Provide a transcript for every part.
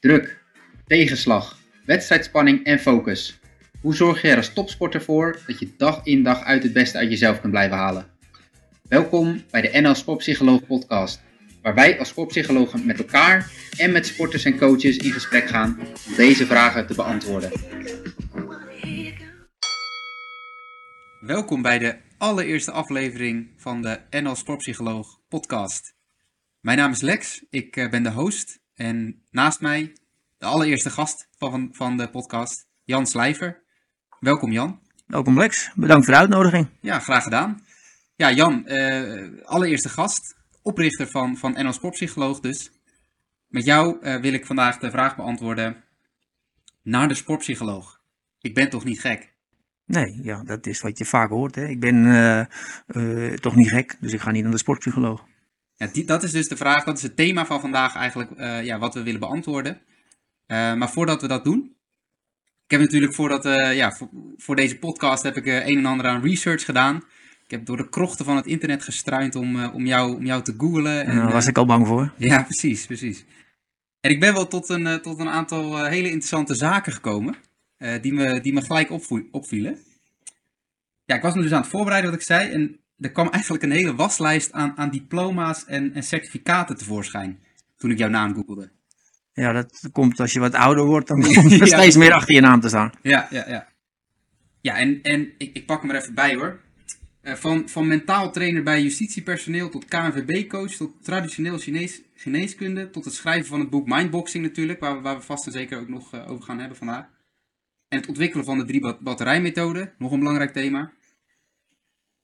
Druk, tegenslag, wedstrijdspanning en focus. Hoe zorg je er als topsporter voor dat je dag in dag uit het beste uit jezelf kunt blijven halen? Welkom bij de NL Sportpsycholoog podcast, waar wij als sportpsychologen met elkaar en met sporters en coaches in gesprek gaan om deze vragen te beantwoorden. Welkom bij de allereerste aflevering van de NL Sportpsycholoog podcast. Mijn naam is Lex, ik eh, ben de host en naast mij de allereerste gast van, van de podcast, Jan Slijver. Welkom Jan. Welkom Lex, bedankt voor de uitnodiging. Ja, graag gedaan. Ja, Jan, eh, allereerste gast, oprichter van, van NL Sportpsycholoog dus. Met jou eh, wil ik vandaag de vraag beantwoorden naar de sportpsycholoog. Ik ben toch niet gek? Nee, ja, dat is wat je vaak hoort. Hè. Ik ben toch niet gek, dus ik ga niet naar de sportpsycholoog. Ja, die, dat is dus de vraag, dat is het thema van vandaag eigenlijk, eh, ja, wat we willen beantwoorden. Eh, maar voordat we dat doen, ik heb natuurlijk voordat, eh, ja, voor, voor deze podcast heb ik een en ander aan research gedaan. Ik heb door de krochten van het internet gestruind om, om, jou, om jou te googlen. En daar was ik al bang voor. Ja, precies, precies. En ik ben wel tot een, tot een aantal hele interessante zaken gekomen, die, me, die me gelijk opvielen. Ja, ik was me dus aan het voorbereiden wat ik zei, en er kwam eigenlijk een hele waslijst aan, aan diploma's en, en certificaten tevoorschijn, toen ik jouw naam googelde. Ja, dat komt als je wat ouder wordt, dan komt er Ja. steeds meer achter je naam te staan. Ja, ja, ja. Ja, en, en ik, ik pak hem er even bij hoor. Eh, van, van mentaal trainer bij justitiepersoneel tot KNVB-coach, tot traditioneel Chinees, geneeskunde, tot het schrijven van het boek Mindboxing natuurlijk, waar we, waar we vast en zeker ook nog eh, over gaan hebben vandaag. En het ontwikkelen van de drie bat- batterijmethode, nog een belangrijk thema.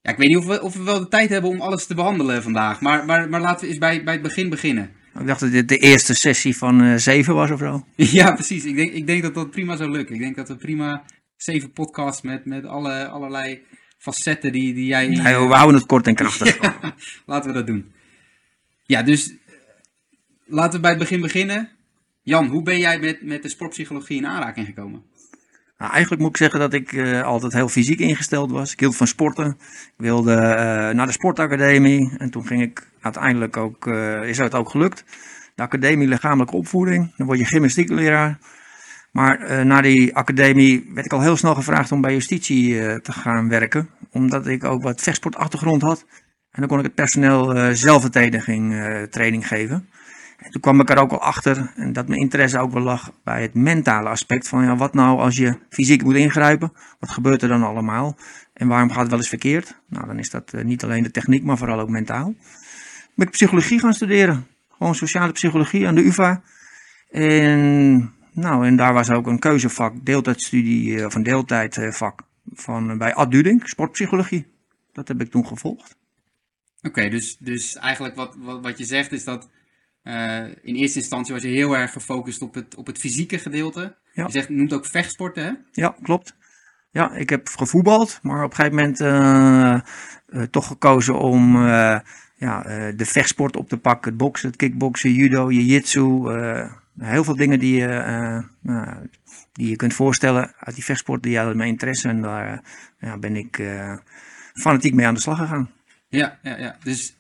Ja, ik weet niet of we, of we wel de tijd hebben om alles te behandelen vandaag, maar, maar, maar laten we eens bij, bij het begin beginnen. Ik dacht dat dit de eerste sessie van eh, zeven was of zo. Ja, precies. Ik denk, ik denk dat dat prima zou lukken. Ik denk dat we prima zeven podcasts met, met alle, allerlei facetten die, die jij... Nee, we houden het kort en krachtig. Laten we dat doen. Ja, dus laten we bij het begin beginnen. Jan, hoe ben jij met, met de sportpsychologie in aanraking gekomen? Nou, eigenlijk moet ik zeggen dat ik eh, altijd heel fysiek ingesteld was. Ik hield van sporten. Ik wilde eh, naar de sportacademie. En toen ging ik uiteindelijk ook, eh, is het ook gelukt. De academie lichamelijke opvoeding. Dan word je gymnastiekleraar. Maar na die academie werd ik al heel snel gevraagd om bij justitie te gaan werken. Omdat ik ook wat vechtsportachtergrond had. En dan kon ik het personeel zelfverdediging training geven. En toen kwam ik er ook al achter en dat mijn interesse ook wel lag bij het mentale aspect. Van ja, wat nou als je fysiek moet ingrijpen? Wat gebeurt er dan allemaal? En waarom gaat het wel eens verkeerd? Nou, dan is dat eh, niet alleen de techniek, maar vooral ook mentaal. Ben ik psychologie gaan studeren. Gewoon sociale psychologie aan de UvA. En, nou, en daar was ook een keuzevak, deeltijdstudie, eh, of een deeltijdvak van, eh, bij Ad Duding, sportpsychologie. Dat heb ik toen gevolgd. Oké, dus, dus eigenlijk wat, wat, wat je zegt is dat eh, in eerste instantie was je heel erg gefocust op het, op het fysieke gedeelte. Ja. Je zegt, je noemt ook vechtsporten, hè? Ja, klopt. Ja, ik heb gevoetbald, maar op een gegeven moment eh, eh, toch gekozen om ja, de vechtsport op te pakken. Het boksen, het kickboksen, judo, jiu-jitsu. heel veel dingen die je, die je kunt voorstellen uit die vechtsport, die hadden mijn interesse. En daar ja, ben ik fanatiek mee aan de slag gegaan. Ja, ja, ja. Dus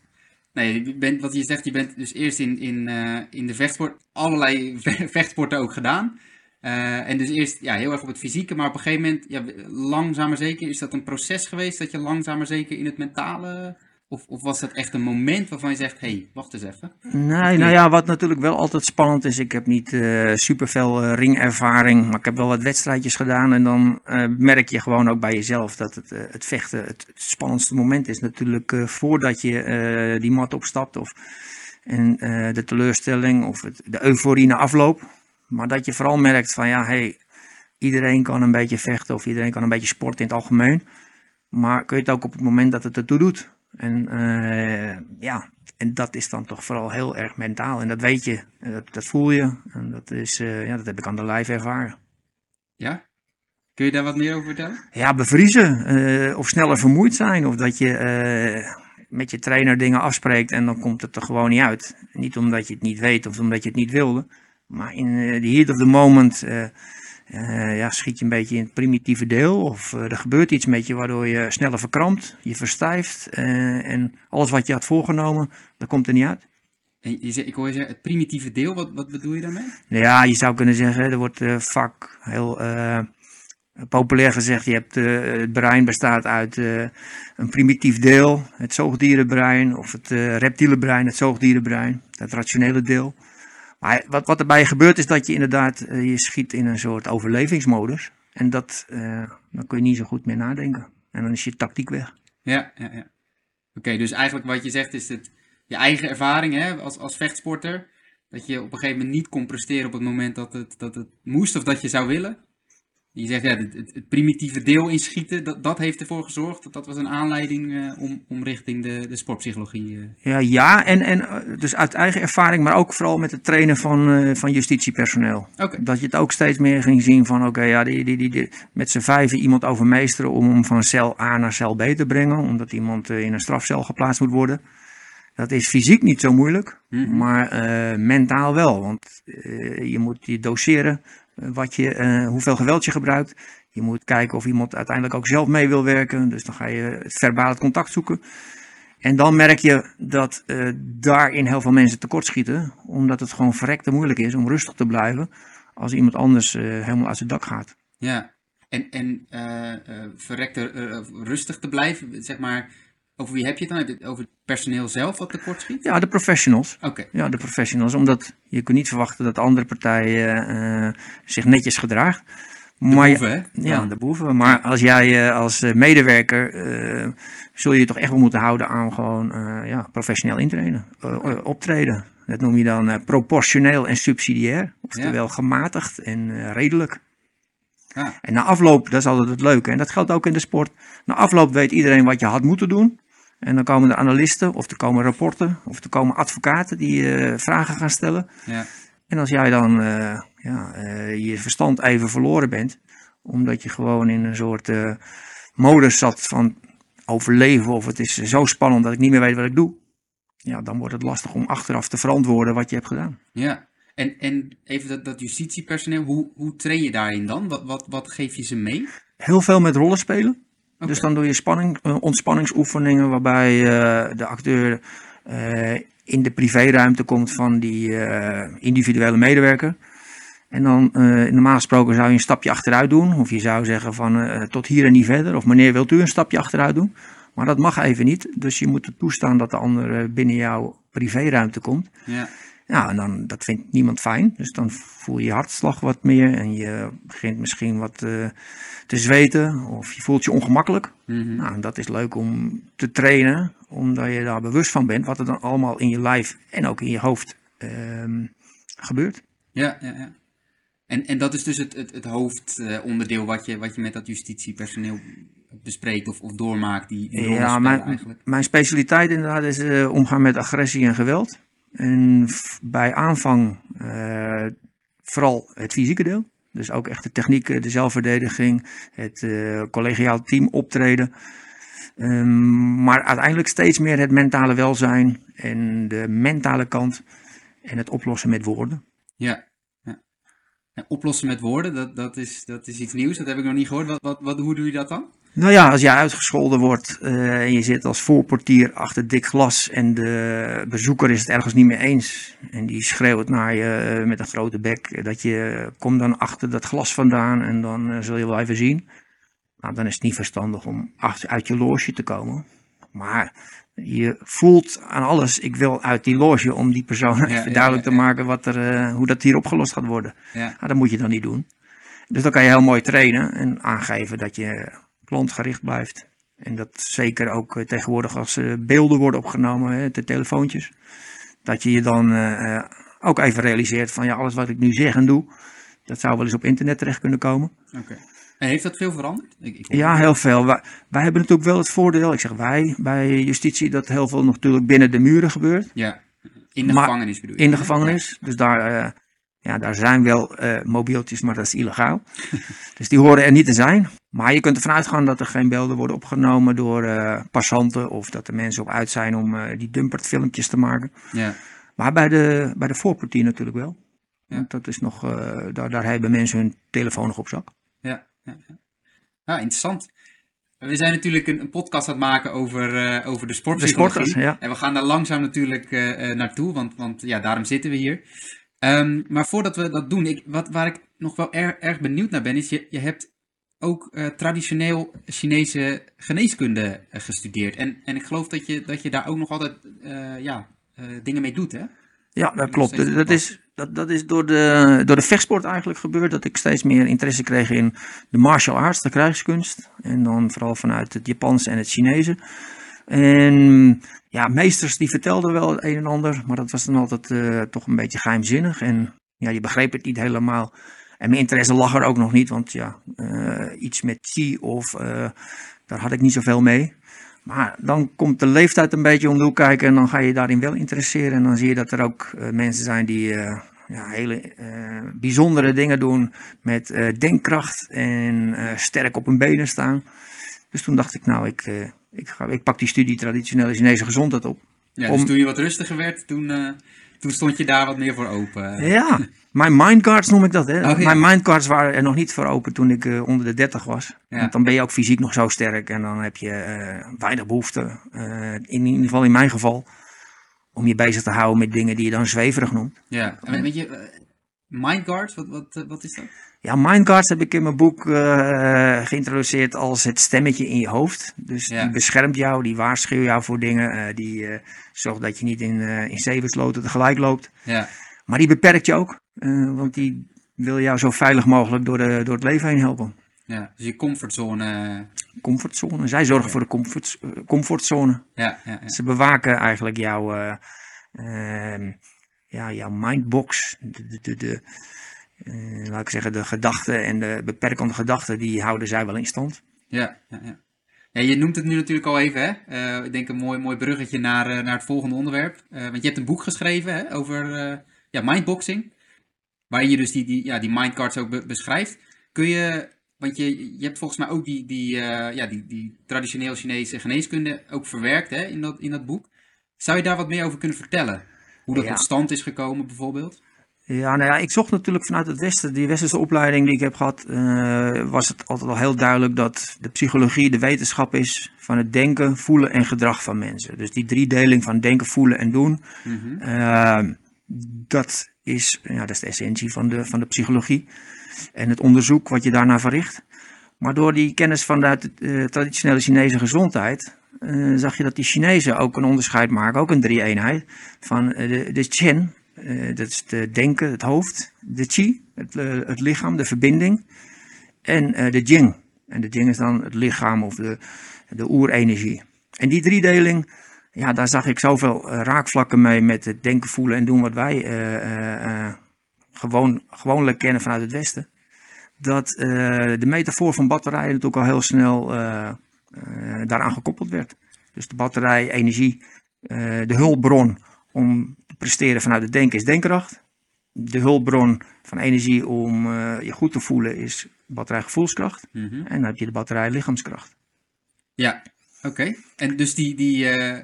nee, bent, wat je zegt, je bent dus eerst in, in, eh, in de vechtsport allerlei ve- vechtsporten ook gedaan. Eh, en dus eerst ja, heel erg op het fysieke, maar op een gegeven moment, ja, langzaam maar zeker, is dat een proces geweest dat je langzaam maar zeker in het mentale, of, of was dat echt een moment waarvan je zegt, hé, hey, wacht eens even. Nee, nou ja, wat natuurlijk wel altijd spannend is, ik heb niet eh superveel eh, ringervaring, maar ik heb wel wat wedstrijdjes gedaan en dan eh, merk je gewoon ook bij jezelf dat het, het vechten het, het spannendste moment is natuurlijk voordat je die mat opstapt of en, de teleurstelling of het, de euforie na afloop. Maar dat je vooral merkt van ja, hey, iedereen kan een beetje vechten of iedereen kan een beetje sporten in het algemeen. Maar kun je het ook op het moment dat het ertoe doet. En eh, ja, en dat is dan toch vooral heel erg mentaal. En dat weet je, dat, dat voel je. En dat, is, eh, ja, dat heb ik aan de lijf ervaren. Ja? Kun je daar wat meer over vertellen? Ja, bevriezen. eh, of sneller vermoeid zijn. Of dat je met je trainer dingen afspreekt en dan komt het er gewoon niet uit. Niet omdat je het niet weet of omdat je het niet wilde. Maar in de heat of the moment eh, ja, schiet je een beetje in het primitieve deel. Of eh, er gebeurt iets met je waardoor je sneller verkrampt, je verstijft. eh, en alles wat je had voorgenomen, dat komt er niet uit. En je ik hoor je zeggen, het primitieve deel, wat, wat bedoel je daarmee? Ja, je zou kunnen zeggen, er wordt vak heel populair gezegd, je hebt het brein bestaat uit een primitief deel, het zoogdierenbrein, of het eh reptiele brein, het zoogdierenbrein, het rationele deel. Maar wat, wat erbij gebeurt is dat je inderdaad, eh, je schiet in een soort overlevingsmodus. En dat, eh, dan kun je niet zo goed meer nadenken. En dan is je tactiek weg. Ja, ja, ja. Oké, dus eigenlijk wat je zegt is dat je eigen ervaring hè, als, als vechtsporter, dat je op een gegeven moment niet kon presteren op het moment dat het, dat het moest of dat je zou willen. Je zegt ja, het, het, het primitieve deel inschieten, dat, dat heeft ervoor gezorgd, dat, dat was een aanleiding eh, om, om richting de, de sportpsychologie. eh. Ja, ja en, en eh, dus uit eigen ervaring, maar ook vooral met het trainen van, van justitiepersoneel. Dat je het ook steeds meer ging zien van, oké, ja, die, die, die, die- met z'n vijven iemand overmeesteren om hem van cel A naar cel B te brengen, omdat iemand in een strafcel geplaatst moet worden. Dat is fysiek niet zo moeilijk, Mhm. maar mentaal wel. Want je moet je doseren wat je, eh, hoeveel geweld je gebruikt. Je moet kijken of iemand uiteindelijk ook zelf mee wil werken. Dus dan ga je het verbale contact zoeken. En dan merk je dat eh, daarin heel veel mensen tekortschieten. Omdat het gewoon verrekte moeilijk is om rustig te blijven. Als iemand anders eh, helemaal uit zijn dak gaat. ja. En, en eh eh, verrekt er eh, rustig te blijven, zeg maar, over wie heb je het dan? Heb je het over het personeel zelf wat tekort schiet? Ja, de professionals. Oké, Ja, de professionals. Omdat je kunt niet verwachten dat de andere partij eh, zich netjes gedraagt. de Maar boeven, hè? Ja, de boeven. Maar als jij eh, als eh, medewerker zul je je toch echt wel moeten houden aan gewoon ja, professioneel intrainen, eh, optreden. Dat noem je dan proportioneel en subsidiair. Oftewel gematigd en redelijk. Ja. En na afloop, dat is altijd het leuke. En dat geldt ook in de sport. Na afloop weet iedereen wat je had moeten doen. En dan komen er analisten, of er komen rapporten, of er komen advocaten die eh, vragen gaan stellen. Ja, En als jij dan eh, ja, eh, je verstand even verloren bent, omdat je gewoon in een soort modus zat van overleven, of het is zo spannend dat ik niet meer weet wat ik doe, ja, dan wordt het lastig om achteraf te verantwoorden wat je hebt gedaan. ja. En, en even dat, dat justitiepersoneel, hoe, hoe train je daarin dan? Wat, wat, wat geef je ze mee? Heel veel met rollen Dus dan doe je spanning, eh, ontspanningsoefeningen waarbij eh, de acteur eh, in de privéruimte komt van die individuele medewerker. En dan, normaal gesproken zou je een stapje achteruit doen. Of je zou zeggen van tot hier en niet verder. Of meneer wilt u een stapje achteruit doen. Maar dat mag even niet. Dus je moet toestaan dat de ander binnen jouw privéruimte komt. Ja, Ja, en dan, dat vindt niemand fijn. Dus dan voel je je hartslag wat meer. En je begint misschien wat eh, te zweten. Of je voelt je ongemakkelijk. mhm. Nou, en dat is leuk om te trainen, omdat je daar bewust van bent wat er dan allemaal in je lijf en ook in je hoofd ehm, gebeurt. ja, ja. ja. En, en dat is dus het, het, het hoofdonderdeel wat, je, wat je met dat justitiepersoneel bespreekt of, of doormaakt, die, die Ja, mijn, eigenlijk. mijn specialiteit inderdaad is eh, omgaan met agressie en geweld. En bij aanvang eh, vooral het fysieke deel. Dus ook echt de technieken, de zelfverdediging, het eh, collegiaal team optreden. Ehm, maar uiteindelijk steeds meer het mentale welzijn en de mentale kant en het oplossen met woorden. Ja. ja. Ja, oplossen met woorden, dat, dat, is, dat is iets nieuws, dat heb ik nog niet gehoord. Wat, wat, wat, hoe doe je dat dan? Nou ja, als jij uitgescholden wordt eh, en je zit als voorportier achter dik glas en de bezoeker is het ergens niet mee eens en die schreeuwt naar je eh, met een grote bek eh, dat je kom dan achter dat glas vandaan en dan eh, zul je wel even zien. Nou, dan is het niet verstandig om achter, uit je loge te komen. Maar je voelt aan alles, ik wil uit die loge om die persoon Ja, even duidelijk ja, te maken wat er, hoe dat hier opgelost gaat worden. Ja, Nou, dat moet je dan niet doen. Dus dan kan je heel mooi trainen en aangeven dat je klantgericht blijft. En dat zeker ook eh, tegenwoordig als eh, beelden worden opgenomen, hè, de telefoontjes. Dat je je dan eh, ook even realiseert van ja, alles wat ik nu zeg en doe, dat zou wel eens op internet terecht kunnen komen. oké. En heeft dat veel veranderd? Ik, Ja, heel veel. Wij, wij hebben natuurlijk wel het voordeel, ik zeg wij, bij justitie, dat heel veel natuurlijk binnen de muren gebeurt. Ja, in de Maar- gevangenis bedoel je? In de gevangenis. Dus daar, ja, daar zijn wel eh, mobieltjes, maar dat is illegaal. dus die horen er niet te zijn. Maar je kunt ervan uitgaan dat er geen beelden worden opgenomen door eh, passanten. Of dat er mensen op uit zijn om eh, die dumpert filmpjes te maken. Ja, Maar bij de, bij de voorportier natuurlijk wel. Ja. Want dat is nog, daar, daar hebben mensen hun telefoon nog op zak. ja, ja. ja. Ja, interessant. We zijn natuurlijk een, podcast aan het maken over, over de sportpsychologie. De sporters, ja. En we gaan daar langzaam natuurlijk naartoe, want, want ja, daarom zitten we hier. Ehm, maar voordat we dat doen, ik, wat, waar ik nog wel erg, erg benieuwd naar ben, is je, je hebt ook eh, traditioneel Chinese geneeskunde eh, gestudeerd. En, en ik geloof dat je, dat je daar ook nog altijd eh, ja, dingen mee doet, hè? Ja, dat klopt. Dat is, dat, dat is door, de, door de vechtsport eigenlijk gebeurd. Dat ik steeds meer interesse kreeg in de martial arts, de krijgskunst. En dan vooral vanuit het Japanse en het Chinese. En ja, meesters die vertelden wel het een en ander. Maar dat was dan altijd eh, toch een beetje geheimzinnig. En ja, je begreep het niet helemaal. En mijn interesse lag er ook nog niet. Want ja, eh, iets met chi of... eh, daar had ik niet zoveel mee. Maar dan komt de leeftijd een beetje om de hoek kijken en dan ga je daarin wel interesseren. En dan zie je dat er ook mensen zijn die ja, hele bijzondere dingen doen met denkkracht en sterk op hun benen staan. Dus toen dacht ik, nou, ik, eh, ik, ga, ik pak die studie traditionele Chinese gezondheid op. Ja, dus Om- toen je wat rustiger werd, toen, eh, toen stond je daar wat meer voor open. Ja, mijn mindcards noem ik dat. Hè. Oh, ja. Mijn mindcards waren er nog niet voor open toen ik eh, onder de 30 was. Ja. Want dan ben je ook fysiek nog zo sterk en dan heb je weinig behoefte, eh, in ieder geval in mijn geval, om je bezig te houden met dingen die je dan zweverig noemt. Ja, en weet je, Mindguards, wat, wat, wat is dat? Ja, mindcards heb ik in mijn boek eh, geïntroduceerd als het stemmetje in je hoofd. Dus Ja. die beschermt jou, die waarschuwt jou voor dingen, eh, die eh, zorgt dat je niet in, in zeven sloten tegelijk loopt. Ja, Maar die beperkt je ook, want die wil jou zo veilig mogelijk door, de, door het leven heen helpen. ja. dus je comfortzone. Comfortzone. Zij zorgen voor de comfort, comfortzone. Ja, ja, ja. Ze bewaken eigenlijk jouw, eh, ehm, ja, jouw mindbox. De, de, de, eh, laat ik zeggen, de gedachten en de beperkende gedachten, die houden zij wel in stand. Ja, ja, ja. ja, je noemt het nu natuurlijk al even, hè? Eh, ik denk een mooi, mooi bruggetje naar, eh, naar het volgende onderwerp. Want je hebt een boek geschreven hè, over ja, mindboxing. Waarin je dus die, die, ja, die mindcards ook be- beschrijft. Kun je, want je, je hebt volgens mij ook die, die, ja, die, die traditioneel Chinese geneeskunde ook verwerkt hè, in, dat, in dat boek. Zou je daar wat meer over kunnen vertellen? Hoe dat Ja. tot stand is gekomen bijvoorbeeld? Ja, nou ja, ik zocht natuurlijk vanuit het Westen, die westerse opleiding die ik heb gehad, eh, was het altijd wel heel duidelijk dat de psychologie de wetenschap is van het denken, voelen en gedrag van mensen. Dus die driedeling van denken, voelen en doen, Mhm. eh, dat, is, ja, dat is de essentie van de, van de psychologie en het onderzoek wat je daarna verricht. Maar door die kennis vanuit de eh, traditionele Chinese gezondheid, zag je dat die Chinezen ook een onderscheid maken, ook een drie-eenheid, van de, de Chen, dat is de denken, het hoofd, de Qi, het, eh, het lichaam, de verbinding, en eh, de Jing. En de Jing is dan het lichaam of de, de oerenergie. En die driedeling, ja, daar zag ik zoveel eh, raakvlakken mee met het denken, voelen en doen wat wij eh, eh, eh, gewoon, gewoonlijk kennen vanuit het Westen. Dat eh, de metafoor van batterijen natuurlijk al heel snel eh, eh, daaraan gekoppeld werd. Dus de batterij, energie, eh, de hulpbron om presteren vanuit het denken is denkkracht. De hulpbron van energie om eh, je goed te voelen is batterij gevoelskracht. Mhm. En dan heb je de batterij lichaamskracht. Ja, oké. En dus die, die eh,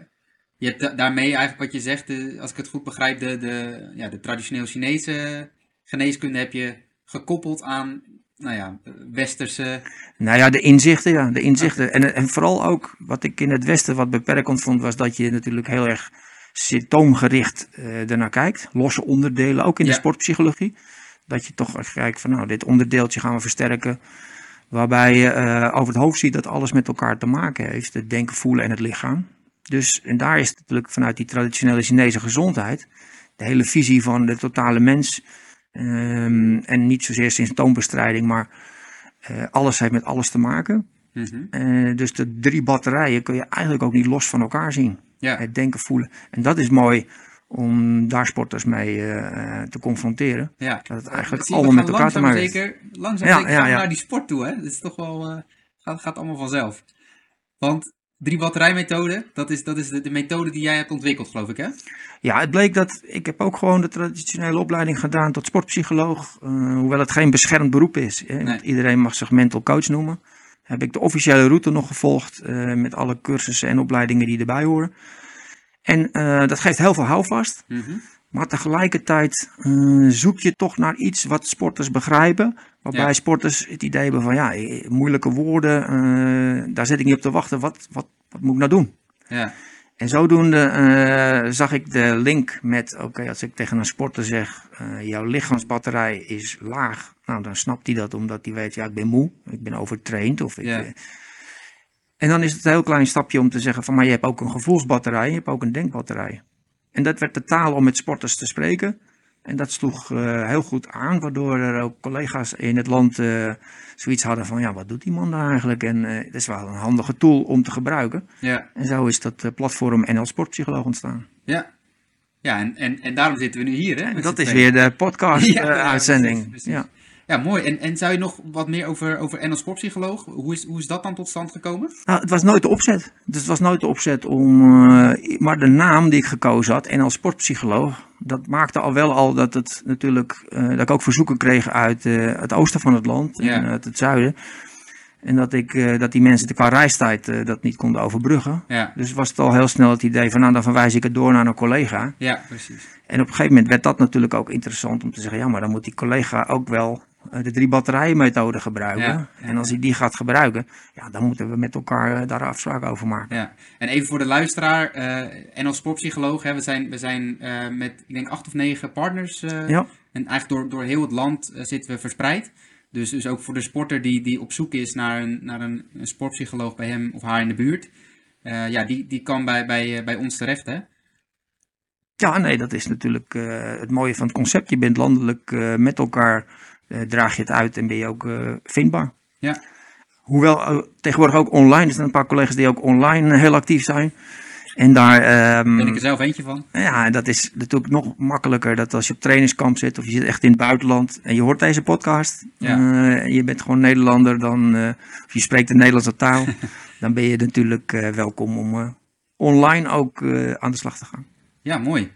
je hebt da- daarmee eigenlijk wat je zegt, de, als ik het goed begrijp, de, de, ja, de traditioneel Chinese geneeskunde heb je gekoppeld aan, nou ja, westerse, Nou ja, de inzichten, ja, de inzichten. En, en vooral ook wat ik in het Westen wat beperkend vond, was dat je natuurlijk heel erg symptoomgericht eh ernaar kijkt. Losse onderdelen, ook in de sportpsychologie. Dat je toch kijkt van nou, dit onderdeeltje gaan we versterken. Waarbij je eh, over het hoofd ziet dat alles met elkaar te maken heeft. Het denken, voelen en het lichaam. Dus en daar is natuurlijk vanuit die traditionele Chinese gezondheid. De hele visie van de totale mens. ehm, en niet zozeer symptoombestrijding, maar eh, alles heeft met alles te maken. Mhm. Dus de drie batterijen kun je eigenlijk ook niet los van elkaar zien. Ja, Het denken, voelen. En dat is mooi om daar sporters mee eh, te confronteren. ja. Dat het eigenlijk allemaal met elkaar te maken heeft. Zeker, langzaam Ja, zeker ja, naar die sport toe, hè. Dat is toch wel, eh, gaat, gaat allemaal vanzelf. Want drie batterijmethode, dat is, dat is de, de methode die jij hebt ontwikkeld, geloof ik, hè? Ja, het bleek dat ik heb ook gewoon de traditionele opleiding gedaan tot sportpsycholoog. eh, hoewel het geen beschermd beroep is. Hè, Iedereen mag zich mental coach noemen. Heb ik de officiële route nog gevolgd eh, met alle cursussen en opleidingen die erbij horen. En eh, dat geeft heel veel houvast. Mhm. Maar tegelijkertijd eh, zoek je toch naar iets wat sporters begrijpen, Waarbij Ja. sporters het idee hebben van ja, moeilijke woorden, daar zit ik niet op te wachten. Wat, wat, wat moet ik nou doen? Ja, En zodoende zag ik de link met, oké, als ik tegen een sporter zeg, jouw lichaamsbatterij is laag. Nou, dan snapt hij dat omdat hij weet, ja, ik ben moe, ik ben overtraind. Of ik, Ja. eh, en dan is het een heel klein stapje om te zeggen van, maar je hebt ook een gevoelsbatterij, je hebt ook een denkbatterij. En dat werd de taal om met sporters te spreken. En dat sloeg eh, heel goed aan, waardoor er ook collega's in het land eh, zoiets hadden van, ja, wat doet die man daar eigenlijk? En eh dat is wel een handige tool om te gebruiken. ja, En zo is dat platform NL Sportpsycholoog ontstaan. ja. Ja, en, en, en daarom zitten we nu hier, hè? Dat is weer de podcast Ja, ja, mooi. En, en zou je nog wat meer over, over NL Sportpsycholoog? Hoe is, hoe is dat dan tot stand gekomen? Nou, het was nooit de opzet. Dus het was nooit de opzet om. eh, maar de naam die ik gekozen had, NL Sportpsycholoog, dat maakte al wel al dat het natuurlijk. eh, dat ik ook verzoeken kreeg uit eh, het oosten van het land Ja. en uit het zuiden. En dat, ik, dat die mensen de qua reistijd dat niet konden overbruggen. Ja, Dus was het al heel snel het idee van, nou dan verwijs ik het door naar een collega. ja precies. En op een gegeven moment werd dat natuurlijk ook interessant om te zeggen, ja, maar dan moet die collega ook wel de drie batterijen methode gebruiken. Ja, ja. En als hij die gaat gebruiken, ja, dan moeten we met elkaar eh, daar afspraken over maken. Ja. En even voor de luisteraar, eh NL Sportpsycholoog, hè, we zijn, we zijn eh, met, ik denk, acht of negen partners. eh, Ja, En eigenlijk door, door heel het land eh, zitten we verspreid. Dus, dus ook voor de sporter die, die op zoek is naar, een, naar een, een sportpsycholoog bij hem of haar in de buurt. eh, ja, die, die kan bij, bij, eh, bij ons terecht, hè? ja nee, dat is natuurlijk eh, het mooie van het concept. Je bent landelijk eh, met elkaar, eh, draag je het uit en ben je ook eh, vindbaar. Ja, Hoewel eh, tegenwoordig ook online, er zijn een paar collega's die ook online eh, heel actief zijn. En daar, ehm, ben ik er zelf eentje van. Ja, en dat is natuurlijk nog makkelijker dat als je op trainingskamp zit of je zit echt in het buitenland en je hoort deze podcast. Ja. eh, en je bent gewoon Nederlander, dan, eh, of je spreekt de Nederlandse taal, dan ben je natuurlijk eh, welkom om eh, online ook eh, aan de slag te gaan. Ja, mooi.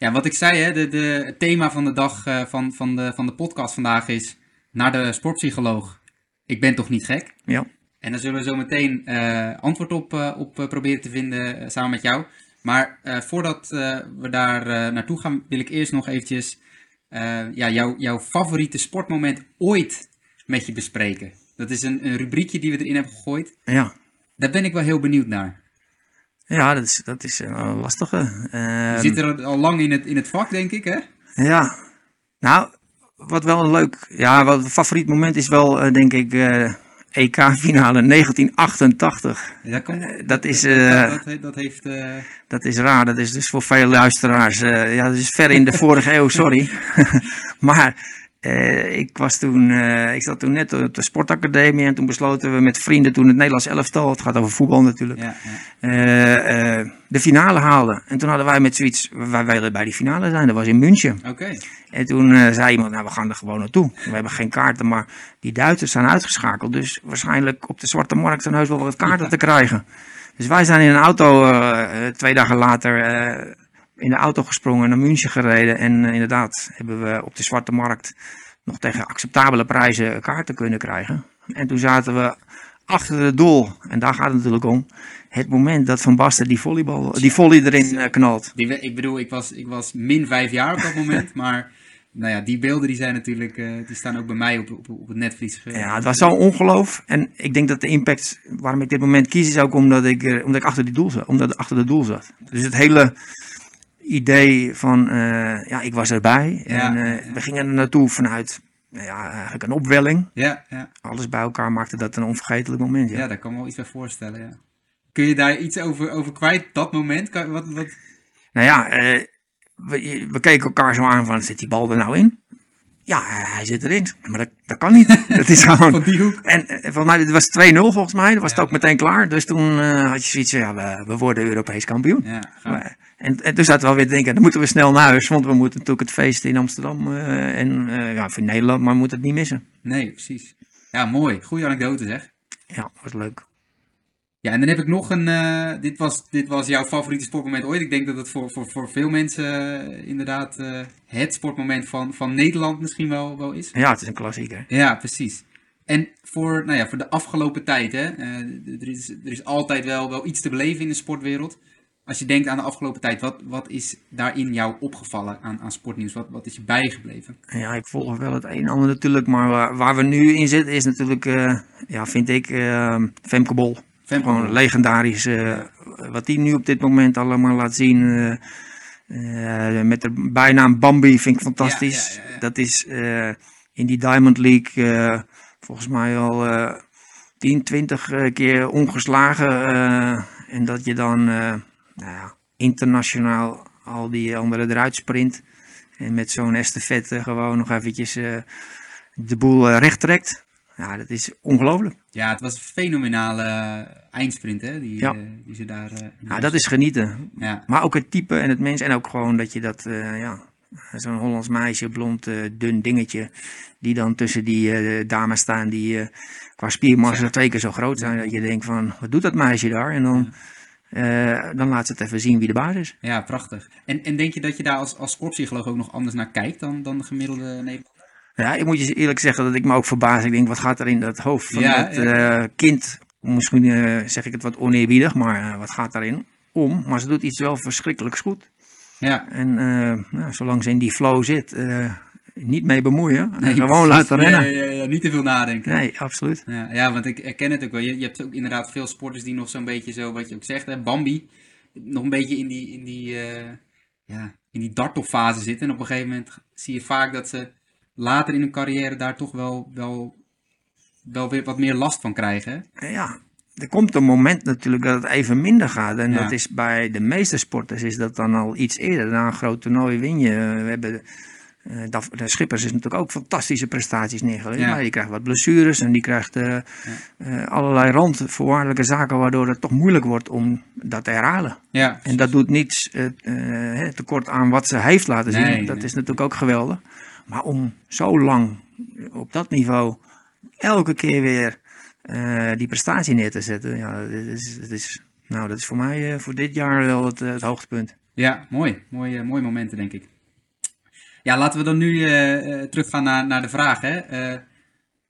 Ja, wat ik zei, hè, de, de, het thema van de dag eh, van, van, de, van de podcast vandaag is naar de sportpsycholoog. Ik ben toch niet gek? Ja, En daar zullen we zo meteen eh, antwoord op, eh, op proberen te vinden samen met jou. Maar voordat we daar naartoe gaan, wil ik eerst nog eventjes ja, jou, jouw favoriete sportmoment ooit met je bespreken. Dat is een, een rubriekje die we erin hebben gegooid. ja. Daar ben ik wel heel benieuwd naar. Ja dat is, dat is een lastige. Je Ehm, zit er al lang in het, in het vak, denk ik, hè? Ja, nou, wat wel een leuk, ja, wat een favoriet moment is wel, eh, denk ik, eh, EK-finale 1988. Dat, kan, Eh, dat is, eh, dat, dat, dat heeft... eh, Dat is raar, dat is dus voor veel luisteraars. eh, ja, dat is ver in de vorige eeuw, sorry. maar eh, ik was toen, eh, ik zat toen net op de sportacademie en toen besloten we met vrienden toen het Nederlands elftal, het gaat over voetbal natuurlijk, ja, ja. eh, de finale haalden. En toen hadden wij met zoiets, wij wilden bij die finale zijn, dat was in München. Oké. En toen zei iemand, nou we gaan er gewoon naartoe. We hebben geen kaarten, maar die Duitsers zijn uitgeschakeld. Dus waarschijnlijk op de zwarte markt zijn heus wel wat kaarten te krijgen. Dus wij zijn in een auto twee dagen later in de auto gesprongen, naar München gereden. En eh, inderdaad hebben we op de zwarte markt nog tegen acceptabele prijzen kaarten kunnen krijgen. En toen zaten we achter het doel, en daar gaat het natuurlijk om, het moment dat Van Basten die, volleybal, die volley erin eh, knalt. Die, ik bedoel, ik was, ik was min vijf jaar op dat moment, maar nou ja, die beelden die zijn natuurlijk, eh, die staan ook bij mij op, op, op het netvlies. Ja, het was zo'n ongeloof. En ik denk dat de impact waarom ik dit moment kies is ook omdat ik, omdat ik achter, die doel zat, omdat ik achter het doel zat. Dus het hele idee van, eh, ja, ik was erbij. Ja, en eh, we gingen er naartoe vanuit, nou ja, eigenlijk een opwelling. Ja, ja, Alles bij elkaar maakte dat een onvergetelijk moment. Ja. ja, daar kan ik me wel iets bij voorstellen, ja. Kun je daar iets over, over kwijt, dat moment? Kan, wat, wat, Nou ja, eh, we, we keken elkaar zo aan van, zit die bal er nou in? Ja, hij zit erin. Maar dat, dat kan niet. dat is gewoon... van die hoek? En eh, volgens mij, het was 2-0 volgens mij. Dat was Ja. het ook meteen klaar. Dus toen eh, had je zoiets van, ja, we, we worden Europees kampioen. Ja. Maar- en, en toen zaten we alweer te denken, dan moeten we snel naar huis. Want we moeten natuurlijk het feest in Amsterdam eh, en ja, voor Nederland, maar we moeten het niet missen. Nee, precies. Ja, mooi. Goeie anekdote zeg. Ja, was leuk. Ja, en dan heb ik nog een. eh, dit, was, dit was jouw favoriete sportmoment ooit. Ik denk dat het voor, voor, voor veel mensen eh, inderdaad eh, het sportmoment van, van Nederland misschien wel, wel is. Ja, het is een klassieker. Ja, precies. En voor, nou ja, voor de afgelopen tijd, hè, er, is, er is altijd wel, wel iets te beleven in de sportwereld. als je denkt aan de afgelopen tijd, wat, wat is daarin jou opgevallen aan, aan sportnieuws? Wat, wat is je bijgebleven? Ja, ik volg wel het een en ander natuurlijk, maar waar, waar we nu in zitten is natuurlijk, ja, vind ik, Femke Bol. Gewoon legendarisch. eh, Wat die nu op dit moment allemaal laat zien. eh, met de bijnaam Bambi vind ik fantastisch. Ja, ja, ja, ja. Dat is in die Diamond League volgens mij al eh 10, 20 eh, keer ongeslagen. en dat je dan nou ja, internationaal al die anderen eruit sprint. En met zo'n estafette gewoon nog eventjes de boel recht trekt. Ja, dat is ongelooflijk. Ja, het was een fenomenale eindsprint, hè? Die, Ja. eh, die ze daar... eh, Ja, dat is genieten. Ja, Maar ook het type en het mens. En ook gewoon dat je dat, eh, ja, zo'n Hollands meisje, blond, eh, dun dingetje. Die dan tussen die eh, dames staan die eh, qua spiermassa twee keer zo groot zijn. Dat je denkt van, wat doet dat meisje daar? En dan, eh, dan laat ze het even zien wie de baas is. ja prachtig. En, en denk je dat je daar als, als sportpsycholoog ook nog anders naar kijkt dan, dan de gemiddelde Nederlander? Ja, ik moet je eerlijk zeggen dat ik me ook verbaas. Ik denk, wat gaat er in dat hoofd van Ja, dat ja. eh, kind? Misschien eh, zeg ik het wat oneerbiedig, maar eh, wat gaat daarin om? Maar ze doet iets wel verschrikkelijks goed. Ja, En nou, zolang ze in die flow zit, niet mee bemoeien. Nee, gewoon precies. laten rennen. Ja, ja, ja, niet te veel nadenken. Nee, absoluut. Ja, ja, want ik herken het ook wel. Je, je hebt ook inderdaad veel sporters die nog zo'n beetje zo, wat je ook zegt, hè, Bambi, nog een beetje in die, in die, ja, in die dartelfase zitten. En op een gegeven moment zie je vaak dat ze later in hun carrière daar toch wel, wel, wel weer wat meer last van krijgen. Ja, er komt een moment natuurlijk dat het even minder gaat. En Ja. dat is bij de meeste sporters is dat dan al iets eerder. Na een groot toernooi win je. We hebben, eh, de Schippers is natuurlijk ook fantastische prestaties neergelegd. Ja. Maar die krijgt wat blessures en die krijgt eh, eh, allerlei randvoorwaardelijke zaken waardoor het toch moeilijk wordt om dat te herhalen. Ja, En dat doet niets eh, eh, tekort aan wat ze heeft laten zien. Nee, dat nee. is natuurlijk ook geweldig. Maar om zo lang op dat niveau elke keer weer eh, die prestatie neer te zetten. Ja, dat is, dat is, nou, dat is voor mij eh, voor dit jaar wel het, eh, het hoogtepunt. Ja, mooi. Mooie, mooie momenten, denk ik. Ja, laten we dan nu eh, teruggaan naar, naar de vraag, hè.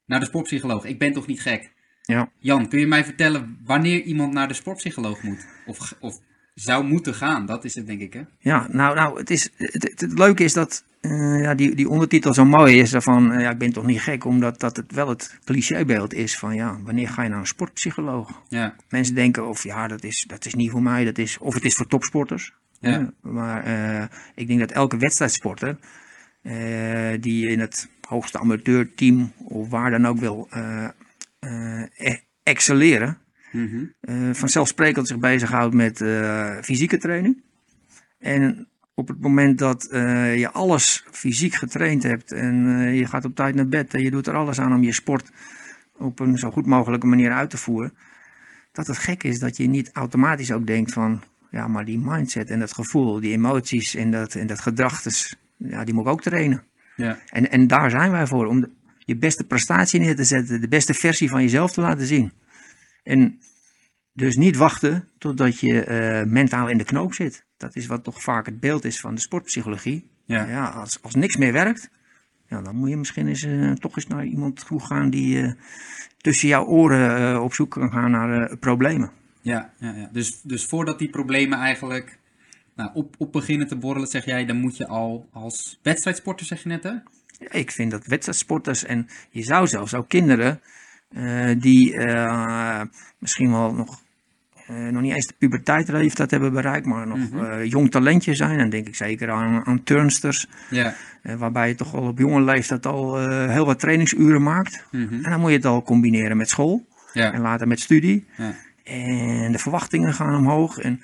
Naar de sportpsycholoog. Ik ben toch niet gek? Ja. Jan, kun je mij vertellen wanneer iemand naar de sportpsycholoog moet? Of, of zou moeten gaan? Dat is het, denk ik, hè? Ja, nou, nou het, is, het, het, het leuke is dat eh, ja, die, die ondertitel zo mooi is. Van, eh, ja, ik ben toch niet gek, omdat dat het wel het clichébeeld is van, ja, wanneer ga je naar een sportpsycholoog? Ja, Mensen denken of ja, dat is, dat is niet voor mij, dat is, of het is voor topsporters. Ja. Ja, maar eh, ik denk dat elke wedstrijdsporter die in het hoogste amateurteam of waar dan ook wil e- excelleren, Mhm. eh, vanzelfsprekend zich bezighoudt met eh, fysieke training. En op het moment dat eh, je alles fysiek getraind hebt en je gaat op tijd naar bed en je doet er alles aan om je sport op een zo goed mogelijke manier uit te voeren, dat het gek is dat je niet automatisch ook denkt van, ja, maar die mindset en dat gevoel, die emoties en dat, en dat gedrag, dus, ja, die moet ik ook trainen. ja, En, en daar zijn wij voor, om de- je beste prestatie neer te zetten, de beste versie van jezelf te laten zien. En dus niet wachten totdat je eh, mentaal in de knoop zit. Dat is wat toch vaak het beeld is van de sportpsychologie. ja. Ja, als, als niks meer werkt, ja, dan moet je misschien eens, eh, toch eens naar iemand toe gaan die eh, tussen jouw oren op zoek kan gaan naar problemen. Ja, ja, ja. Dus, dus voordat die problemen eigenlijk nou, op, op beginnen te borrelen, zeg jij, dan moet je al als wedstrijdsporter, zeg je net, hè? Ik vind dat wedstrijdsporters en je zou zelfs ook kinderen die eh, misschien wel nog, eh, nog niet eens de puberteitsleeftijd hebben bereikt, maar nog Mhm. eh, jong talentje zijn. Dan denk ik zeker aan, aan turnsters, eh, waarbij je toch al op jonge leeftijd al eh, heel wat trainingsuren maakt. Mhm. En dan moet je het al combineren met school en later met studie. En de verwachtingen gaan omhoog. En,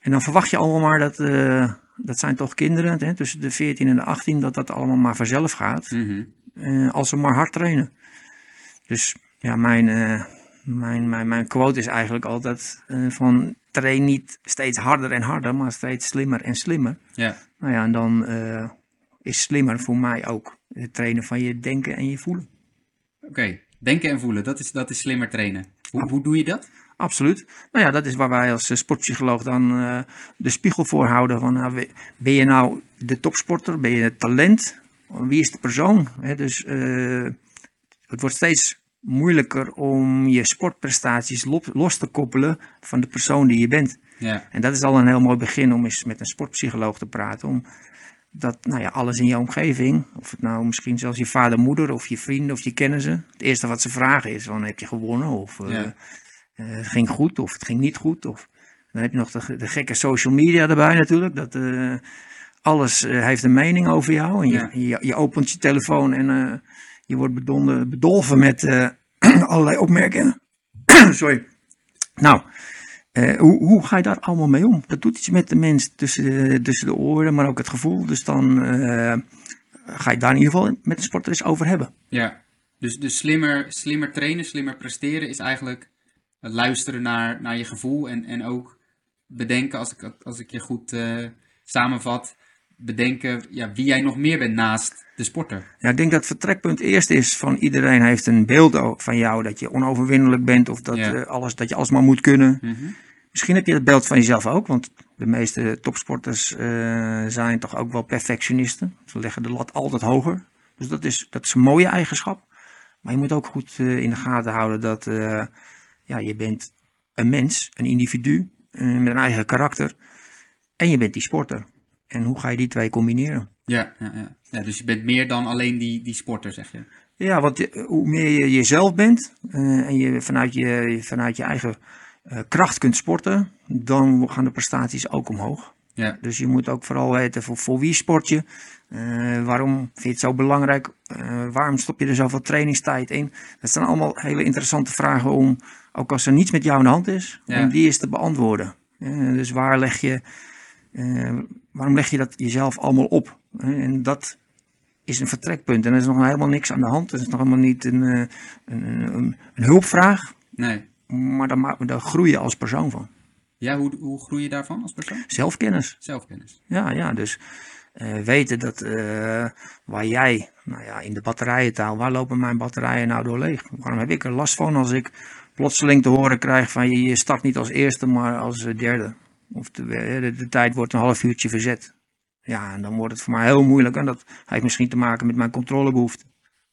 en dan verwacht je allemaal maar dat, eh, dat zijn toch kinderen hè, tussen de 14 en de 18, dat dat allemaal maar vanzelf gaat. Mhm. eh, als ze maar hard trainen. Dus ja, mijn, eh, mijn, mijn, mijn quote is eigenlijk altijd eh, van train niet steeds harder en harder, maar steeds slimmer en slimmer. Ja. Nou ja, en dan eh, is slimmer voor mij ook het trainen van je denken en je voelen. Oké. Denken en voelen, dat is, dat is slimmer trainen. Hoe, hoe doe je dat? Absoluut. Nou ja, dat is waar wij als sportpsycholoog dan de spiegel voor houden. Van, nou, ben je nou de topsporter? Ben je het talent? Wie is de persoon? Hè, dus het wordt steeds moeilijker om je sportprestaties lo- los te koppelen van de persoon die je bent. Ja, En dat is al een heel mooi begin om eens met een sportpsycholoog te praten. Om dat nou ja, alles in je omgeving, of het nou misschien zelfs je vader, moeder of je vrienden of je kennissen. Het eerste wat ze vragen is: van, heb je gewonnen? Of eh, Ja. eh, het ging goed of het ging niet goed? Of, dan heb je nog de, de gekke social media erbij natuurlijk. Dat eh, alles heeft een mening over jou. En je, Ja. je, je opent je telefoon en je wordt bedolven, met eh, allerlei opmerkingen. Sorry. Nou, eh, hoe, hoe ga je daar allemaal mee om? Dat doet iets met de mens tussen de, oren, maar ook het gevoel. Dus dan eh, ga je daar in ieder geval met de sporter eens over hebben. ja. Dus, dus slimmer, slimmer trainen, slimmer presteren is eigenlijk luisteren naar, naar je gevoel en, en ook bedenken, als ik, als ik je goed samenvat, bedenken ja, wie jij nog meer bent naast de sporter. Ja, ik denk dat het vertrekpunt eerst is van iedereen heeft een beeld van jou dat je onoverwinnelijk bent of dat, Ja. eh, alles, dat je alles maar moet kunnen. Mhm. Misschien heb je het beeld van jezelf ook, want de meeste topsporters eh, zijn toch ook wel perfectionisten. Ze leggen de lat altijd hoger. Dus dat is, dat is een mooie eigenschap. Maar je moet ook goed eh, in de gaten houden dat ja, je bent een mens, een individu met een eigen karakter. En je bent die sporter. En hoe ga je die twee combineren? Ja, ja, ja. ja, dus je bent meer dan alleen die, die sporter, zeg je. Ja, want je- hoe meer je jezelf bent eh, en je vanuit je, vanuit je eigen eh, kracht kunt sporten, dan gaan de prestaties ook omhoog. Ja, Dus je moet ook vooral weten voor, voor wie sport je, Eh, waarom vind je het zo belangrijk, Eh, waarom stop je er zoveel trainingstijd in. Dat zijn allemaal hele interessante vragen om, ook als er niets met jou aan de hand is, Ja. om die eens te beantwoorden. Eh, dus waar leg je, eh, waarom leg je dat jezelf allemaal op? En dat is een vertrekpunt. En er is nog helemaal niks aan de hand. Er is nog helemaal niet een, eh, een, een, een hulpvraag. nee. Maar daar, daar groei je als persoon van. Ja, hoe, hoe groei je daarvan als persoon? Zelfkennis. Zelfkennis. Ja, ja, dus eh, weten dat eh, waar jij, nou ja, in de batterijentaal, waar lopen mijn batterijen nou door leeg? Waarom heb ik er last van als ik plotseling te horen krijg van je, je start niet als eerste, maar als derde? Of de, eh, de, de tijd wordt een half uurtje verzet. Ja, en dan wordt het voor mij heel moeilijk en dat heeft misschien te maken met mijn controlebehoefte.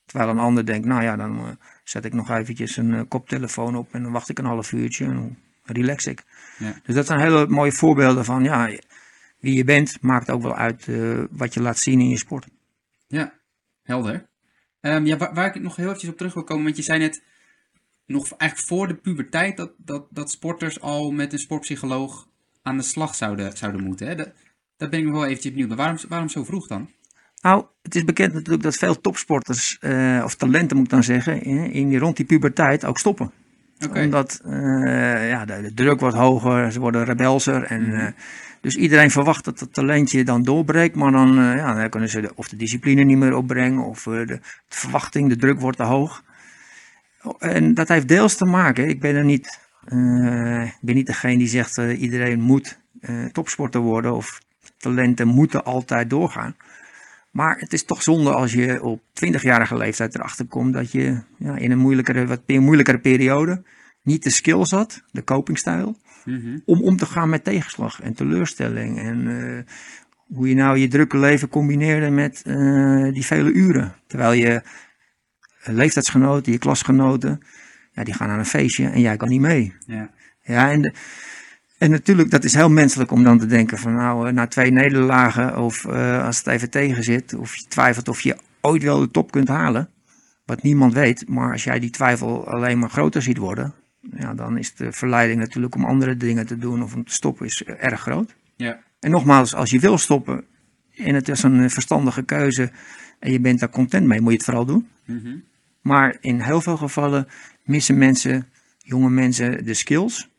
Terwijl een ander denkt, nou ja, dan eh, zet ik nog eventjes een eh, koptelefoon op en dan wacht ik een half uurtje en dan relax ik. Ja. Dus dat zijn hele mooie voorbeelden van, ja, wie je bent maakt ook wel uit wat je laat zien in je sport. Ja, helder. Ehm, ja, waar, waar ik nog heel eventjes op terug wil komen, want je zei net, nog eigenlijk voor de puberteit, dat, dat, dat sporters al met een sportpsycholoog aan de slag zouden, zouden moeten. Hè? Dat, daar ben ik wel eventjes benieuwd. Maar waarom, waarom zo vroeg dan? Nou, het is bekend natuurlijk dat veel topsporters, eh, of talenten moet ik dan zeggen, in, in die, rond die puberteit ook stoppen. Omdat eh, ja, de, de druk wordt hoger, ze worden rebelser. En, eh, dus iedereen verwacht dat het talentje dan doorbreekt. Maar dan, ja, dan kunnen ze de, of de discipline niet meer opbrengen. Of de, de verwachting, de druk wordt te hoog. En dat heeft deels te maken. Ik ben er niet, eh, ik ben niet degene die zegt eh, iedereen moet eh, topsporter worden. Of talenten moeten altijd doorgaan. Maar het is toch zonde als je op 20-jarige leeftijd erachter komt dat je ja, in een moeilijkere, wat moeilijkere periode niet de skills had, de copingstijl, Mhm. om om te gaan met tegenslag en teleurstelling. En hoe je nou je drukke leven combineerde met die vele uren. Terwijl je leeftijdsgenoten, je klasgenoten, ja, die gaan naar een feestje en jij kan niet mee. Ja. Ja, en, de- en natuurlijk, dat is heel menselijk om dan te denken van nou, eh, na twee nederlagen of eh, als het even tegen zit, of je twijfelt of je ooit wel de top kunt halen, wat niemand weet, maar als jij die twijfel alleen maar groter ziet worden, ja, dan is de verleiding natuurlijk om andere dingen te doen of om te stoppen is eh, erg groot. Ja. En nogmaals, als je wil stoppen en het is een verstandige keuze en je bent daar content mee, moet je het vooral doen. Mhm. Maar in heel veel gevallen missen mensen, jonge mensen, de skills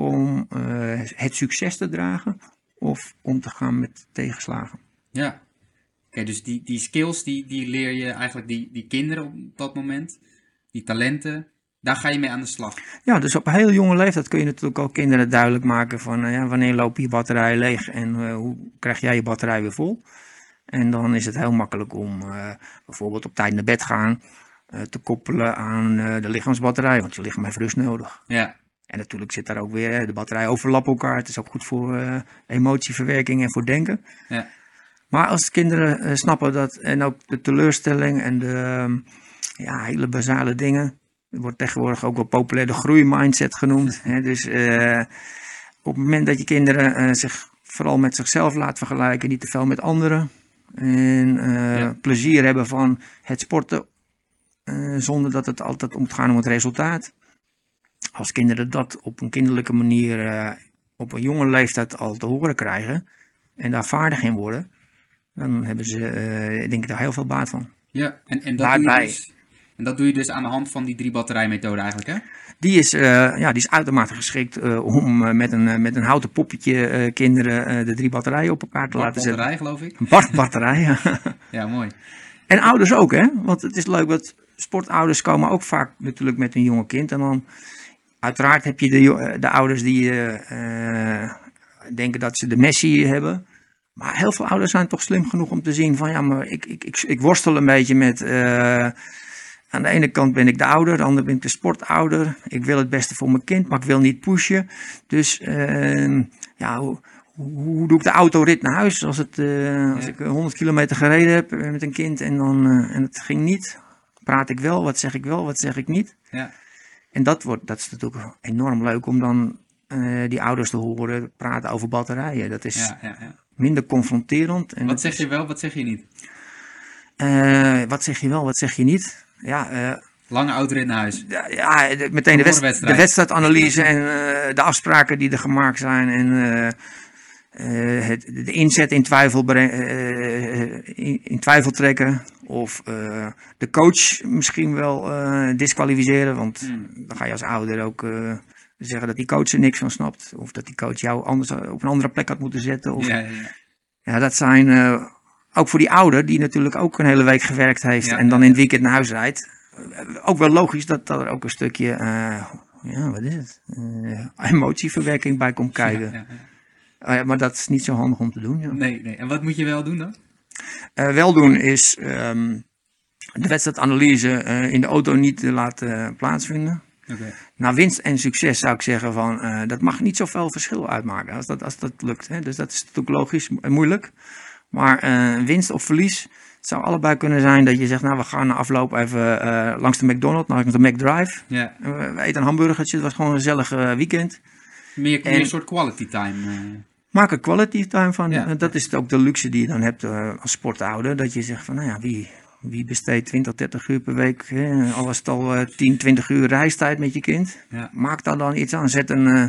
om eh, het succes te dragen of om te gaan met tegenslagen. Ja. Oké, dus die, die skills, die, die leer je eigenlijk die, die kinderen op dat moment. Die talenten, daar ga je mee aan de slag. Ja, dus op een heel jonge leeftijd kun je natuurlijk ook kinderen duidelijk maken van eh, ja, wanneer lopen je batterijen leeg en eh, hoe krijg jij je batterij weer vol. En dan is het heel makkelijk om bijvoorbeeld op tijd naar bed gaan te koppelen aan eh, de lichaamsbatterij, want je lichaam heeft rust nodig. Ja. En natuurlijk zit daar ook weer, de batterijen overlappen elkaar. Het is ook goed voor eh, emotieverwerking en voor denken. Ja. Maar als kinderen eh, snappen dat, en ook de teleurstelling en de ja, hele basale dingen. Wordt tegenwoordig ook wel populair de groeimindset genoemd. Hè, dus eh, op het moment dat je kinderen eh, zich vooral met zichzelf laat vergelijken, niet te veel met anderen. En eh, Ja. plezier hebben van het sporten, eh, zonder dat het altijd om het gaan om het resultaat. Als kinderen dat op een kinderlijke manier eh, op een jonge leeftijd al te horen krijgen en daar vaardig in worden, dan hebben ze eh, denk ik daar heel veel baat van. Ja, en, en, dat Baat doe je bij. dus, en dat doe je dus aan de hand van die drie batterijmethode eigenlijk, hè? Die is, eh, ja, die is uitermate geschikt eh, om eh, met, een, eh, met een houten poppetje eh, kinderen eh, de drie batterijen op elkaar te laten zetten. Batterij, geloof ik. Een batterij. ja. Ja, mooi. En ouders ook, hè? Want het is leuk, dat sportouders komen ook vaak natuurlijk met een jonge kind. En dan, uiteraard heb je de, eh, de ouders die eh, eh, denken dat ze de Messi hebben. Maar heel veel ouders zijn toch slim genoeg om te zien van, ja, maar ik, ik, ik, ik worstel een beetje met... aan de ene kant ben ik de ouder, aan de andere ben ik de sportouder. Ik wil het beste voor mijn kind, maar ik wil niet pushen. Dus ehm, ja, hoe, hoe, doe ik de autorit naar huis als, het, als ik eh, 100 kilometer gereden heb met een kind en, dan, en het ging niet? Praat ik wel, wat zeg ik wel, wat zeg ik niet? Ja. En dat, wordt, dat is natuurlijk enorm leuk om dan eh, die ouders te horen praten over batterijen. Dat is Ja, ja, ja. minder confronterend. En Wat zeg je wel, wat zeg je niet? eh, wat zeg je wel, wat zeg je niet? Ja, eh, Lange autorit naar huis. Ja, meteen de, wedst- wedstrijd. de wedstrijdanalyse en de afspraken die er gemaakt zijn en eh, het, de inzet in twijfel, breng- eh, eh, in, in twijfel trekken. Of de coach misschien wel disqualificeren, want Hmm. dan ga je als ouder ook zeggen dat die coach er niks van snapt. Of dat die coach jou anders op een andere plek had moeten zetten. Of, Ja, ja, ja. ja, dat zijn ook voor die ouder, die natuurlijk ook een hele week gewerkt heeft en dan in het weekend naar huis rijdt. Ook wel logisch dat er ook een stukje, ja, wat is het? Emotieverwerking bij komt kijken. Ja, ja, ja. Ja, maar dat is niet zo handig om te doen. Ja. Nee, nee. En wat moet je wel doen dan? Eh, wel doen is ehm, de wedstrijdanalyse eh, in de auto niet te laten plaatsvinden. Oké. Na winst en succes zou ik zeggen van, eh, dat mag niet zoveel verschil uitmaken als dat, als dat lukt. Hè. Dus dat is natuurlijk logisch en moeilijk. Maar eh, winst of verlies, het zou allebei kunnen zijn dat je zegt, nou we gaan na afloop even eh, langs de McDonald's, langs de McDrive. Ja. We, eten een hamburgertje, het was gewoon een gezellig eh, weekend. Meer, meer En- een soort quality time. eh. Maak er quality time van. Ja. En dat is ook de luxe die je dan hebt eh, als sportouder. Dat je zegt van, nou ja, wie, wie besteedt 20, 30 uur per week? Hè? Al al eh, 10, 20 uur reistijd met je kind. Ja. Maak daar dan iets aan. Zet een, eh,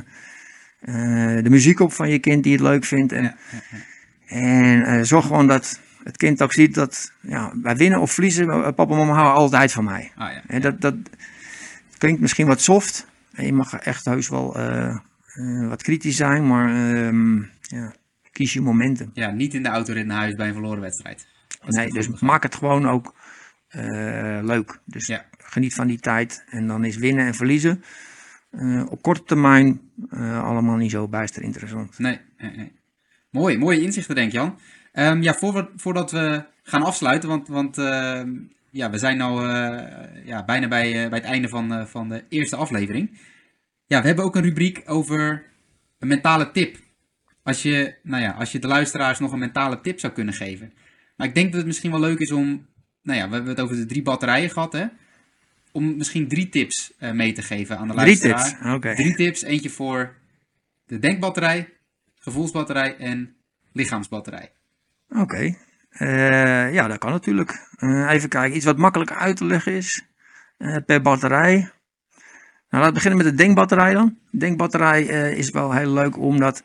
eh, de muziek op van je kind die het leuk vindt. En, Ja, en eh, zorg gewoon dat het kind ook ziet dat ja, wij winnen of verliezen. eh, Papa en mama houden altijd van mij. Ah, ja. En dat, dat klinkt misschien wat soft. En je mag echt heus wel eh, wat kritisch zijn. Maar ehm, ja, kies je momenten. ja, niet in de autorit naar huis bij een verloren wedstrijd. Nee, dus begrijp. maak het gewoon ook eh, leuk. Dus Ja. geniet van die tijd. En dan is winnen en verliezen eh, op korte termijn allemaal niet zo bijster interessant. Nee, nee, nee. Mooi, mooie inzichten denk ik Jan. Ehm, ja, voor we- voordat we gaan afsluiten, want, want ehm, ja, we zijn nou eh, ja, bijna bij, bij het einde van, van de eerste aflevering. Ja, we hebben ook een rubriek over een mentale tip. Als je, nou ja, als je de luisteraars nog een mentale tip zou kunnen geven. Maar ik denk dat het misschien wel leuk is om, nou ja, we hebben het over de drie batterijen gehad hè. Om misschien drie tips eh, mee te geven aan de Drie luisteraar. tips. Oké. Drie tips, eentje voor de denkbatterij, gevoelsbatterij en lichaamsbatterij. Oké. Eh, ja, dat kan natuurlijk. Eh, even kijken, iets wat makkelijker uit te leggen is per batterij. Nou, laten we beginnen met de denkbatterij dan. De denkbatterij eh, is wel heel leuk omdat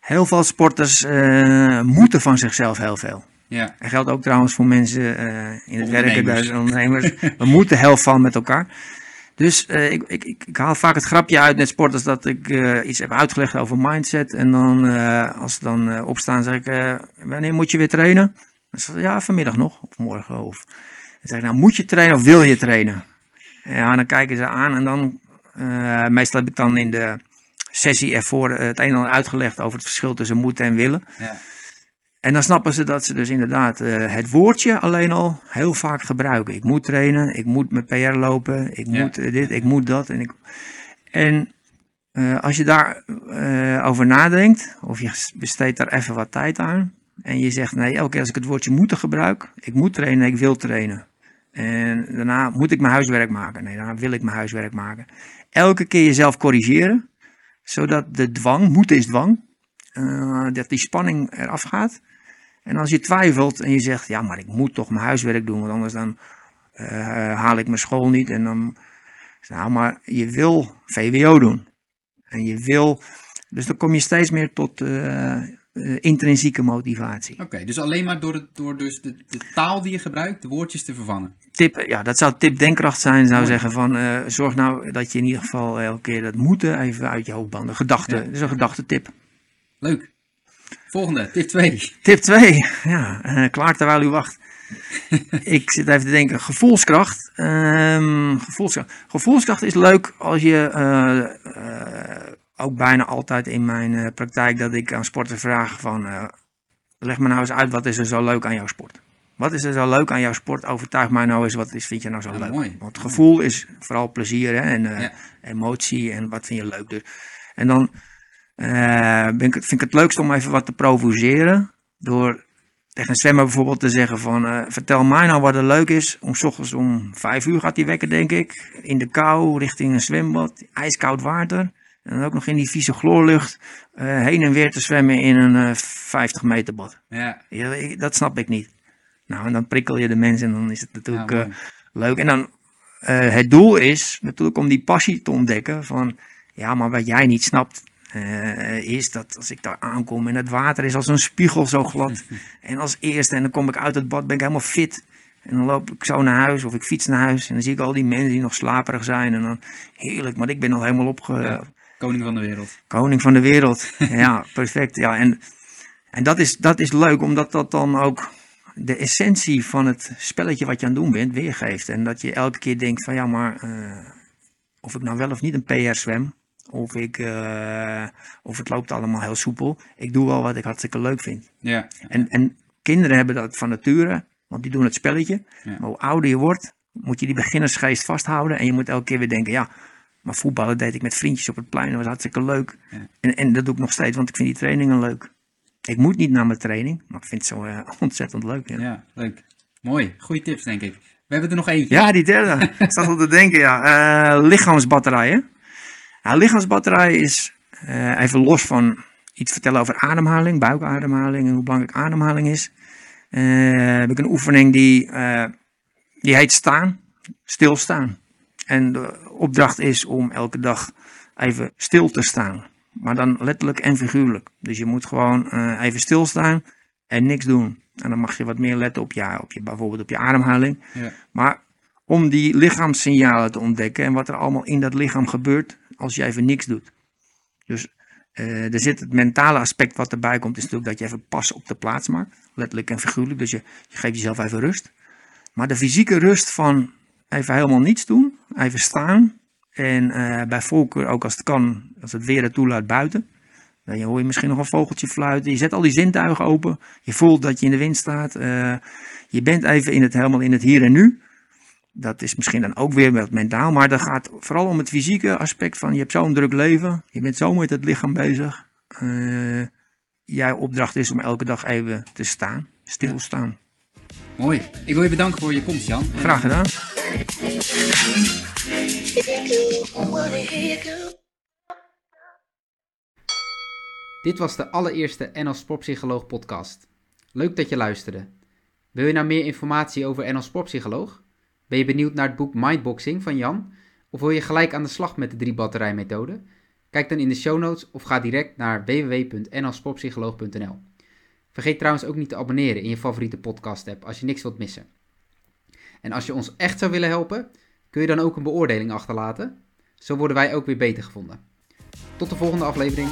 heel veel sporters eh, moeten van zichzelf heel veel. Ja, Dat geldt ook trouwens voor mensen eh, in het werken, Ondernemers. dus ondernemers. We moeten heel veel met elkaar. Dus ik, ik, ik, haal vaak het grapje uit met sporters dat ik iets heb uitgelegd over mindset. En dan, als ze dan opstaan, zeg ik, wanneer moet je weer trainen? Dan zeg ik, ja, vanmiddag nog, of morgen. Of, dan zeg ik, nou, moet je trainen of wil je trainen? Ja, dan kijken ze aan en dan, meestal heb ik dan in de sessie ervoor eh, het een en ander uitgelegd over het verschil tussen moeten en willen. ja, En dan snappen ze dat ze dus inderdaad eh, het woordje alleen al heel vaak gebruiken. Ik moet trainen, ik moet mijn PR lopen, ik Ja. moet eh, dit, ik moet dat. En, ik... en eh, als je daar eh, over nadenkt, of je besteedt daar even wat tijd aan. En je zegt, nee, elke keer als ik het woordje moeten gebruik, ik moet trainen, ik wil trainen. En daarna moet ik mijn huiswerk maken. Nee, daarna wil ik mijn huiswerk maken. Elke keer jezelf corrigeren zodat de dwang, moeten is dwang, eh, dat die spanning eraf gaat. En als je twijfelt en je zegt, ja, maar ik moet toch mijn huiswerk doen, want anders dan eh, haal ik mijn school niet. En dan, nou, maar je wil VWO doen. En je wil, dus dan kom je steeds meer tot eh, eh, intrinsieke motivatie. Oké, dus alleen maar door, het, door dus de, de taal die je gebruikt, de woordjes te vervangen. Tip, ja, dat zou tip denkkracht zijn, zou zeggen van, eh, zorg nou dat je in ieder geval elke keer dat moeten even uit je hoofd banden. Gedachte, Ja. dat is een gedachtentip. Leuk. Volgende, tip 2. Tip 2, ja, eh, klaar terwijl u wacht. ik zit even te denken, gevoelskracht. Ehm, gevoelskracht. Gevoelskracht is leuk als je, eh, eh, ook bijna altijd in mijn eh, praktijk, dat ik aan sporters vraag van, eh, leg me nou eens uit, wat is er zo leuk aan jouw sport? Wat is er zo leuk aan jouw sport? Overtuig mij nou eens, wat is, vind je nou zo Ja, leuk? mooi. Want gevoel is vooral plezier hè, en eh, Ja. emotie en wat vind je leuk. Dus, en dan ben ik, het- vind ik het leukst om even wat te provoceren. Door tegen een zwemmer bijvoorbeeld te zeggen van... vertel mij nou wat er leuk is. Om 's ochtends om vijf uur gaat hij wekken, denk ik. In de kou, richting een zwembad. Ijskoud water. En dan ook nog in die vieze chloorlucht. eh, heen en weer te zwemmen in een eh 50 meter bad. Ja, Ja, ik- dat snap ik niet. Nou, en dan prikkel je de mensen en dan is het natuurlijk Ja, eh, leuk. En dan, het doel is natuurlijk om die passie te ontdekken van, ja, maar wat jij niet snapt, is dat als ik daar aankom en het water is als een spiegel zo glad. en als eerste, en dan kom ik uit het bad, ben ik helemaal fit. En dan loop ik zo naar huis of ik fiets naar huis en dan zie ik al die mensen die nog slaperig zijn. En dan, heerlijk, maar ik ben al helemaal opge... Ja. Koning van de wereld. Koning van de wereld. ja, perfect. Ja, en en dat, is, dat is leuk, omdat dat dan ook de essentie van het spelletje wat je aan het doen bent weergeeft. En dat je elke keer denkt van ja, maar eh, of ik nou wel of niet een PR zwem, of, ik, eh, of het loopt allemaal heel soepel. Ik doe wel wat ik hartstikke leuk vind. Ja, En, en kinderen hebben dat van nature, want die doen het spelletje. Ja. Maar hoe ouder je wordt, moet je die beginnersgeest vasthouden. En je moet elke keer weer denken, ja, maar voetballen deed ik met vriendjes op het plein. Dat was hartstikke leuk. Ja. En, en dat doe ik nog steeds, want ik vind die trainingen leuk. Ik moet niet naar mijn training, maar ik vind het zo eh, ontzettend leuk. Ja. ja, leuk. Mooi, goede tips denk ik. We hebben er nog eentje. Ja, die derde. Ik zat al te denken, ja. Eh, lichaamsbatterijen. Lichaamsbatterij is, eh, even los van iets vertellen over ademhaling, buikademhaling en hoe belangrijk ademhaling is. heb ik een oefening die, die heet staan, stilstaan. En de opdracht is om elke dag even stil te staan. Maar dan letterlijk en figuurlijk. Dus je moet gewoon eh, even stilstaan en niks doen. En dan mag je wat meer letten op je, op je, bijvoorbeeld op je ademhaling. Ja. Maar om die lichaamssignalen te ontdekken en wat er allemaal in dat lichaam gebeurt als je even niks doet. Dus eh, er zit het mentale aspect wat erbij komt, is natuurlijk dat je even pas op de plaats maakt. Letterlijk en figuurlijk, dus je, je geeft jezelf even rust. Maar de fysieke rust van even helemaal niets doen, even staan. En eh, bij voorkeur ook als het kan, als het weer het toelaat buiten. Dan hoor je misschien nog een vogeltje fluiten. Je zet al die zintuigen open. Je voelt dat je in de wind staat. eh, je bent even in het, helemaal in het hier en nu. Dat is misschien dan ook weer wat mentaal. Maar dat gaat vooral om het fysieke aspect van je hebt zo'n druk leven. Je bent zo met het lichaam bezig. Eh, jouw opdracht is om elke dag even te staan. Stilstaan. Mooi. Ik wil je bedanken voor je komst, Jan. Graag gedaan. Dit was de allereerste NL Sportpsycholoog podcast. Leuk dat je luisterde. Wil je nou meer informatie over NL Sportpsycholoog? Ben je benieuwd naar het boek Mindboxing van Jan? Of wil je gelijk aan de slag met de drie batterijmethode? Kijk dan in de show notes of ga direct naar www.nlsportpsycholoog.nl. Vergeet trouwens ook niet te abonneren in je favoriete podcast app als je niks wilt missen. En als je ons echt zou willen helpen, kun je dan ook een beoordeling achterlaten. Zo worden wij ook weer beter gevonden. Tot de volgende aflevering.